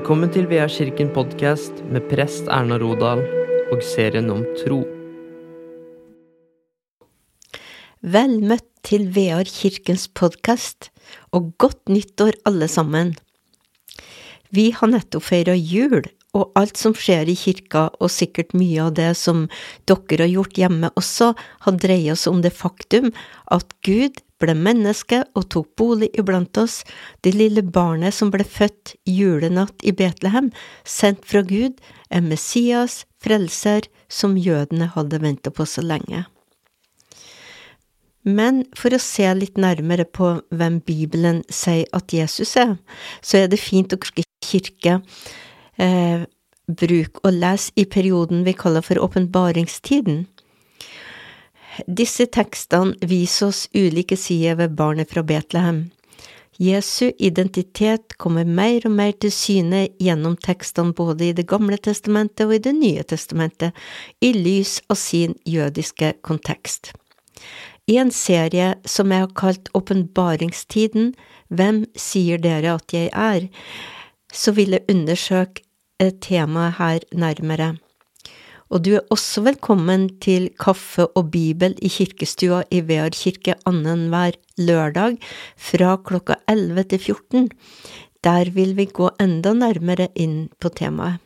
Velkommen til Vea kirken podkast med prest Erna Rodal og serien om tro. Vel møtt til Vear kirkens podkast, og godt nyttår alle sammen. Vi har nettopp feira jul, og alt som skjer i kirka, og sikkert mye av det som dere har gjort hjemme også, har dreia oss om det faktum at Gud ble menneske og tok bolig iblant oss, det lille barnet som ble født julenatt i Betlehem, sendt fra Gud, en Messias, frelser, som jødene hadde venta på så lenge. Men for å se litt nærmere på hvem Bibelen sier at Jesus er, så er det fint å kirke eh, bruk og lese i perioden vi kaller for åpenbaringstiden. Disse tekstene viser oss ulike sider ved barnet fra Betlehem. Jesu identitet kommer mer og mer til syne gjennom tekstene både i Det gamle testamentet og i Det nye testamentet, i lys av sin jødiske kontekst. I en serie som jeg har kalt Åpenbaringstiden, Hvem sier dere at jeg er?, så vil jeg undersøke temaet her nærmere. Og du er også velkommen til kaffe og bibel i kirkestua i Vear kirke annenhver lørdag fra klokka 11 til 14. Der vil vi gå enda nærmere inn på temaet.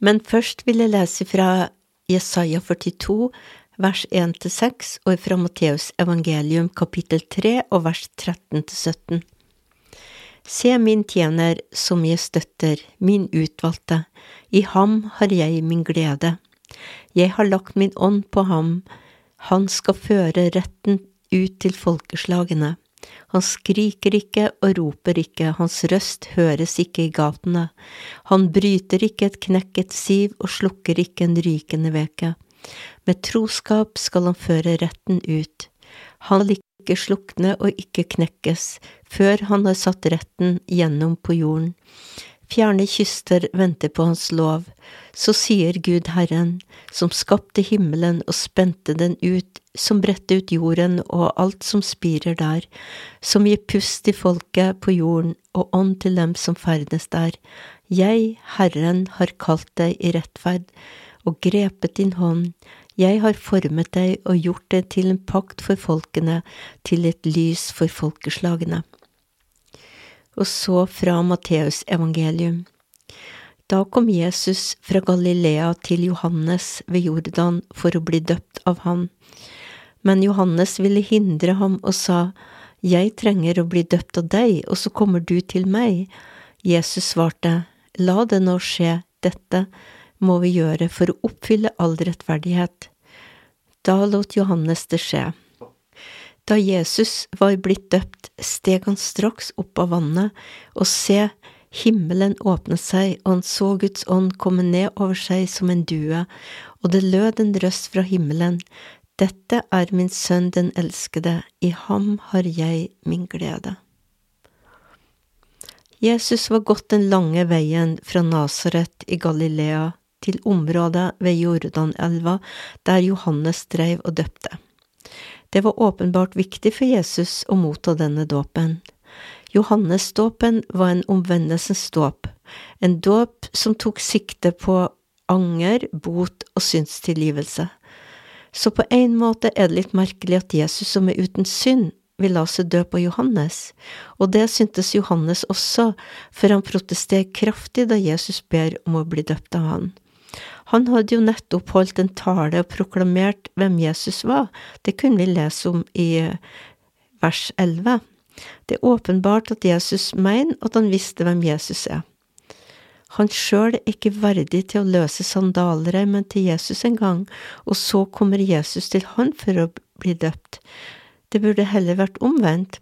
Men først vil jeg lese fra Jesaja 42, vers 1–6, og fra Matteus evangelium kapittel 3 og vers 13–17. Se min tjener som jeg støtter, min utvalgte, i ham har jeg min glede. Jeg har lagt min ånd på ham, han skal føre retten ut til folkeslagene. Han skriker ikke og roper ikke, hans røst høres ikke i gatene. Han bryter ikke et knekket siv og slukker ikke en rykende veke. Med troskap skal han føre retten ut. Han ikke slukne og ikke knekkes, før han har satt retten gjennom på jorden. Fjerne kyster venter på hans lov. Så sier Gud Herren, som skapte himmelen og spente den ut, som bredte ut jorden og alt som spirer der, som gir pust til folket på jorden og ånd til dem som ferdes der. Jeg, Herren, har kalt deg i rettferd og grepet din hånd. Jeg har formet deg og gjort deg til en pakt for folkene, til et lys for folkeslagene. Og så fra Matteus evangelium. Da kom Jesus fra Galilea til Johannes ved Jordan for å bli døpt av ham. Men Johannes ville hindre ham og sa, Jeg trenger å bli døpt av deg, og så kommer du til meg. Jesus svarte, La det nå skje, dette må vi gjøre for å oppfylle all rettferdighet. Da lot Johannes det skje. Da Jesus var blitt døpt, steg han straks opp av vannet, og se, himmelen åpnet seg, og han så Guds ånd komme ned over seg som en due, og det lød en røst fra himmelen, Dette er min sønn den elskede, i ham har jeg min glede. Jesus var gått den lange veien fra Nasaret i Galilea til området ved Jordanelva der Johannes dreiv og døpte. Det var åpenbart viktig for Jesus å motta denne dåpen. Johannesdåpen var en omvendelsens dåp, en dåp som tok sikte på anger, bot og synstilgivelse. Så på en måte er det litt merkelig at Jesus som er uten synd, vil la seg dø på Johannes, og det syntes Johannes også, for han protesterer kraftig da Jesus ber om å bli døpt av han. Han hadde jo nettopp holdt en tale og proklamert hvem Jesus var, det kunne vi lese om i eh, vers 11. Det er åpenbart at Jesus mener at han visste hvem Jesus er. Han sjøl er ikke verdig til å løse sandaler, til Jesus en gang, og så kommer Jesus til han for å bli døpt. Det burde heller vært omvendt.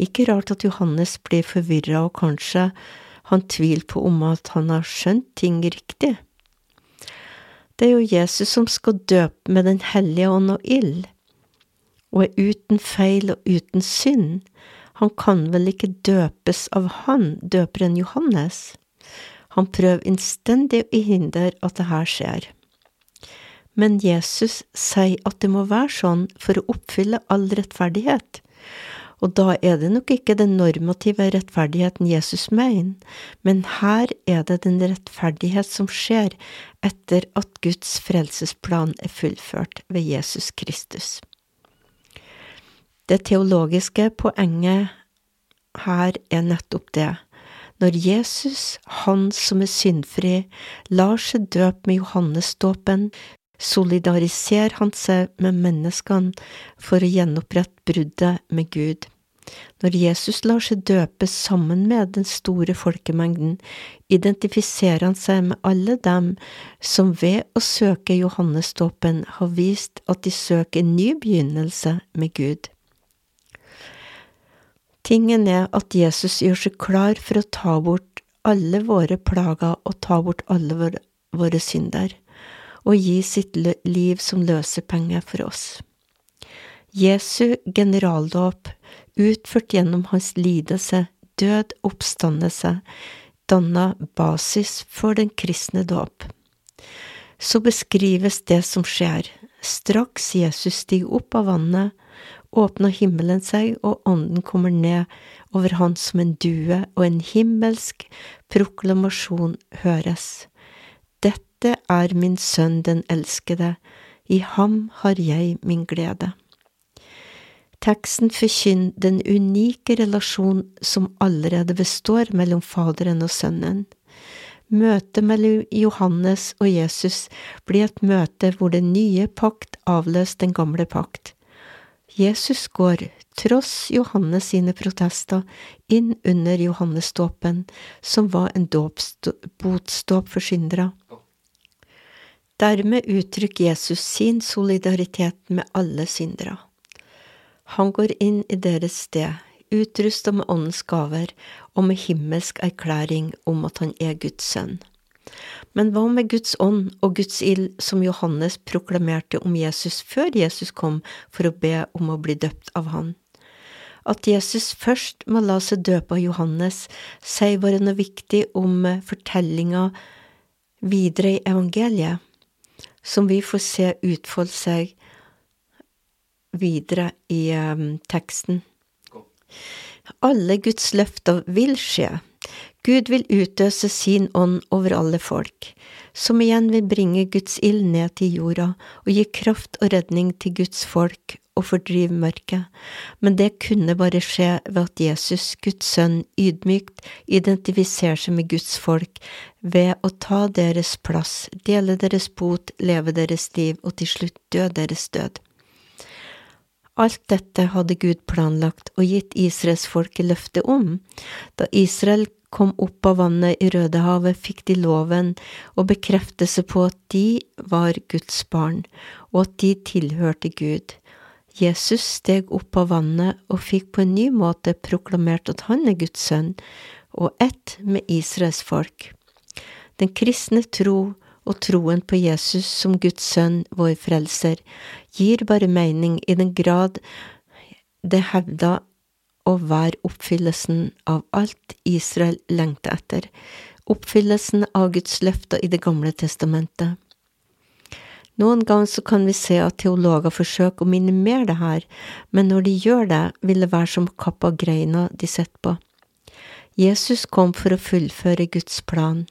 Ikke rart at Johannes blir forvirra og kanskje han tviler på om at han har skjønt ting riktig. Det er jo Jesus som skal døpe med Den hellige ånd og ild, og er uten feil og uten synd. Han kan vel ikke døpes av han, døperen Johannes? Han prøver innstendig å hindre at det her skjer. Men Jesus sier at det må være sånn for å oppfylle all rettferdighet, Og da er det nok ikke den normative rettferdigheten Jesus mener, men her er det den rettferdighet som skjer etter at Guds frelsesplan er fullført ved Jesus Kristus. Det teologiske poenget her er nettopp det. Når Jesus, han som er syndfri, lar seg døpe med Johannesdåpen, solidariserer han seg med menneskene for å gjenopprette bruddet med Gud. Når Jesus lar seg døpe sammen med den store folkemengden, identifiserer han seg med alle dem som ved å søke Johannesdåpen har vist at de søker en ny begynnelse med Gud. Tingen er at Jesus gjør seg klar for å ta bort alle våre plager og ta bort alle våre, synder og gi sitt liv som løsepenge for oss. Jesu generaldåp, utført gjennom hans lidelse, død, oppstandelse, danna basis for den kristne dåp. Så beskrives det som skjer. Straks Jesus stiger opp av vannet, åpner himmelen seg, og ånden kommer ned over han som en due, og en himmelsk proklamasjon høres. Dette er min sønn den elskede, i ham har jeg min glede. Teksten forkynner den unike relasjonen som allerede består mellom Faderen og Sønnen. Møtet mellom Johannes og Jesus blir et møte hvor den nye pakt avløser den gamle pakt. Jesus går, tross Johannes sine protester, inn under Johannesdåpen, som var en botsdåp for syndere. Dermed uttrykker Jesus sin solidaritet med alle syndere. Han går inn i deres sted, utrusta med åndens gaver og med himmelsk erklæring om at han er Guds sønn. Men hva med Guds ånd og Guds ild som Johannes proklamerte om Jesus før Jesus kom for å be om å bli døpt av han? At Jesus først må la seg døpe av Johannes, sier bare noe viktig om fortellinga videre i evangeliet som vi får se utfolde seg videre i um, teksten. Alle Guds løfter vil skje. Gud vil utøse sin ånd over alle folk, som igjen vil bringe Guds ild ned til jorda og gi kraft og redning til Guds folk og fordrive mørket, men det kunne bare skje ved at Jesus, Guds sønn, ydmykt identifiserer seg med Guds folk ved å ta deres plass, dele deres bot, leve deres liv og til slutt dø deres død. Alt dette hadde Gud planlagt og gitt Israels folke løfte om. Da Israel kom opp av vannet i Rødehavet, fikk de loven og bekreftelse på at de var Guds barn, og at de tilhørte Gud. Jesus steg opp av vannet og fikk på en ny måte proklamert at han er Guds sønn, og ett med Israels folk. Den kristne tro og troen på Jesus som Guds sønn, vår frelser, gir bare mening i den grad det hevda å være oppfyllelsen av alt Israel lengter etter, oppfyllelsen av Guds løfter i Det gamle testamentet. Noen ganger så kan vi se at teologer forsøker å minimere det her, men når de gjør det, vil det være som kappa greina de sitter på. Jesus kom for å fullføre Guds plan.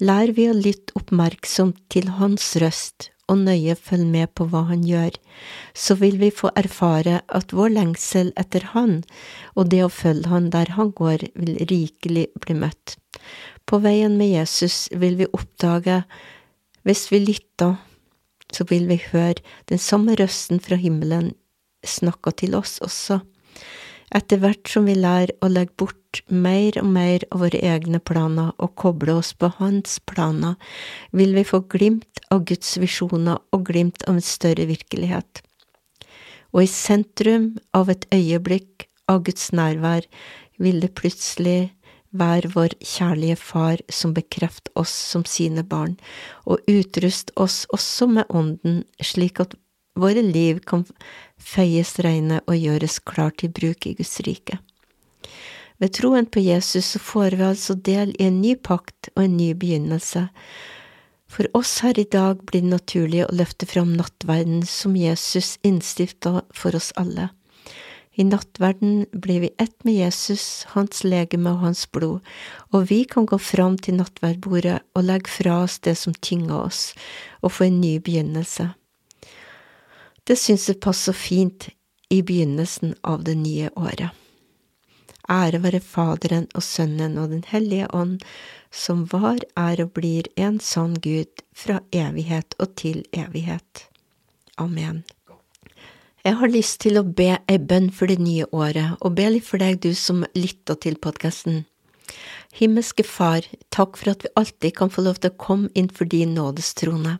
Lær vi å lytte oppmerksomt til Hans røst og nøye følge med på hva Han gjør, så vil vi få erfare at vår lengsel etter Han og det å følge Han der Han går, vil rikelig bli møtt. På veien med Jesus vil vi oppdage, hvis vi lytter, så vil vi høre den samme røsten fra himmelen snakke til oss også. Etter hvert som vi lærer å legge bort mer og mer av våre egne planer og koble oss på hans planer, vil vi få glimt av Guds visjoner og glimt av en større virkelighet. Og i sentrum av et øyeblikk av Guds nærvær vil det plutselig Vær vår kjærlige Far som bekreft oss som sine barn, og utrust oss også med Ånden, slik at våre liv kan føyes reine og gjøres klar til bruk i Guds rike. Ved troen på Jesus så får vi altså del i en ny pakt og en ny begynnelse. For oss her i dag blir det naturlig å løfte fram nattverden som Jesus innstifta for oss alle. I nattverden blir vi ett med Jesus, hans legeme og hans blod, og vi kan gå fram til nattverdbordet og legge fra oss det som tynger oss, og få en ny begynnelse. Det syns jeg passer fint i begynnelsen av det nye året. Ære være Faderen og Sønnen og Den hellige ånd, som var, er og blir en sann Gud fra evighet og til evighet. Amen. Jeg har lyst til å be ei bønn for det nye året, og be litt for deg, du som lytter til podkasten. Himmelske Far, takk for at vi alltid kan få lov til å komme inn for din nådestrone.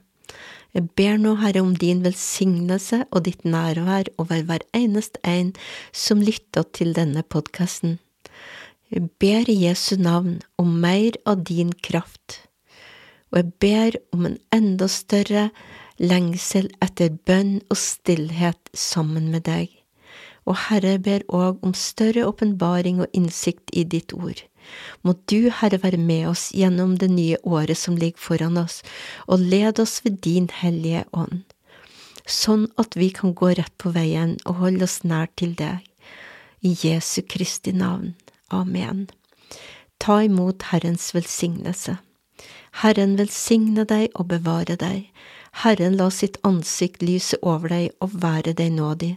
Jeg ber nå, Herre, om din velsignelse og ditt nærvær over hver eneste en som lytter til denne podkasten. Jeg ber i Jesu navn om mer av din kraft, og jeg ber om en enda større lengsel etter bønn og stillhet sammen med deg. Og Herre ber òg om større åpenbaring og innsikt i ditt ord. Må du, Herre, være med oss gjennom det nye året som ligger foran oss, og led oss ved din hellige ånd, sånn at vi kan gå rett på veien og holde oss nær til deg. I Jesu Kristi navn. Amen. Ta imot Herrens velsignelse. Herren velsigne deg og bevare deg. Herren la sitt ansikt lyse over deg og være deg nådig.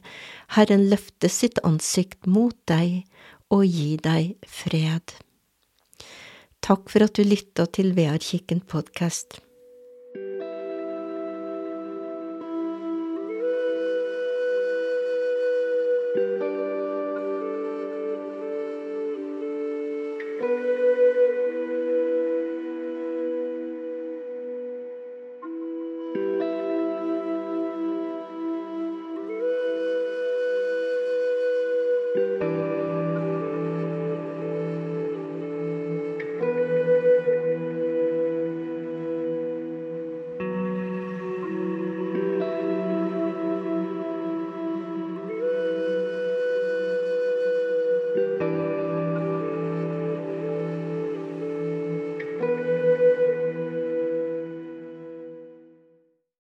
Herren løfte sitt ansikt mot deg og gi deg fred. Takk for at du lytta til Vearkikken podkast.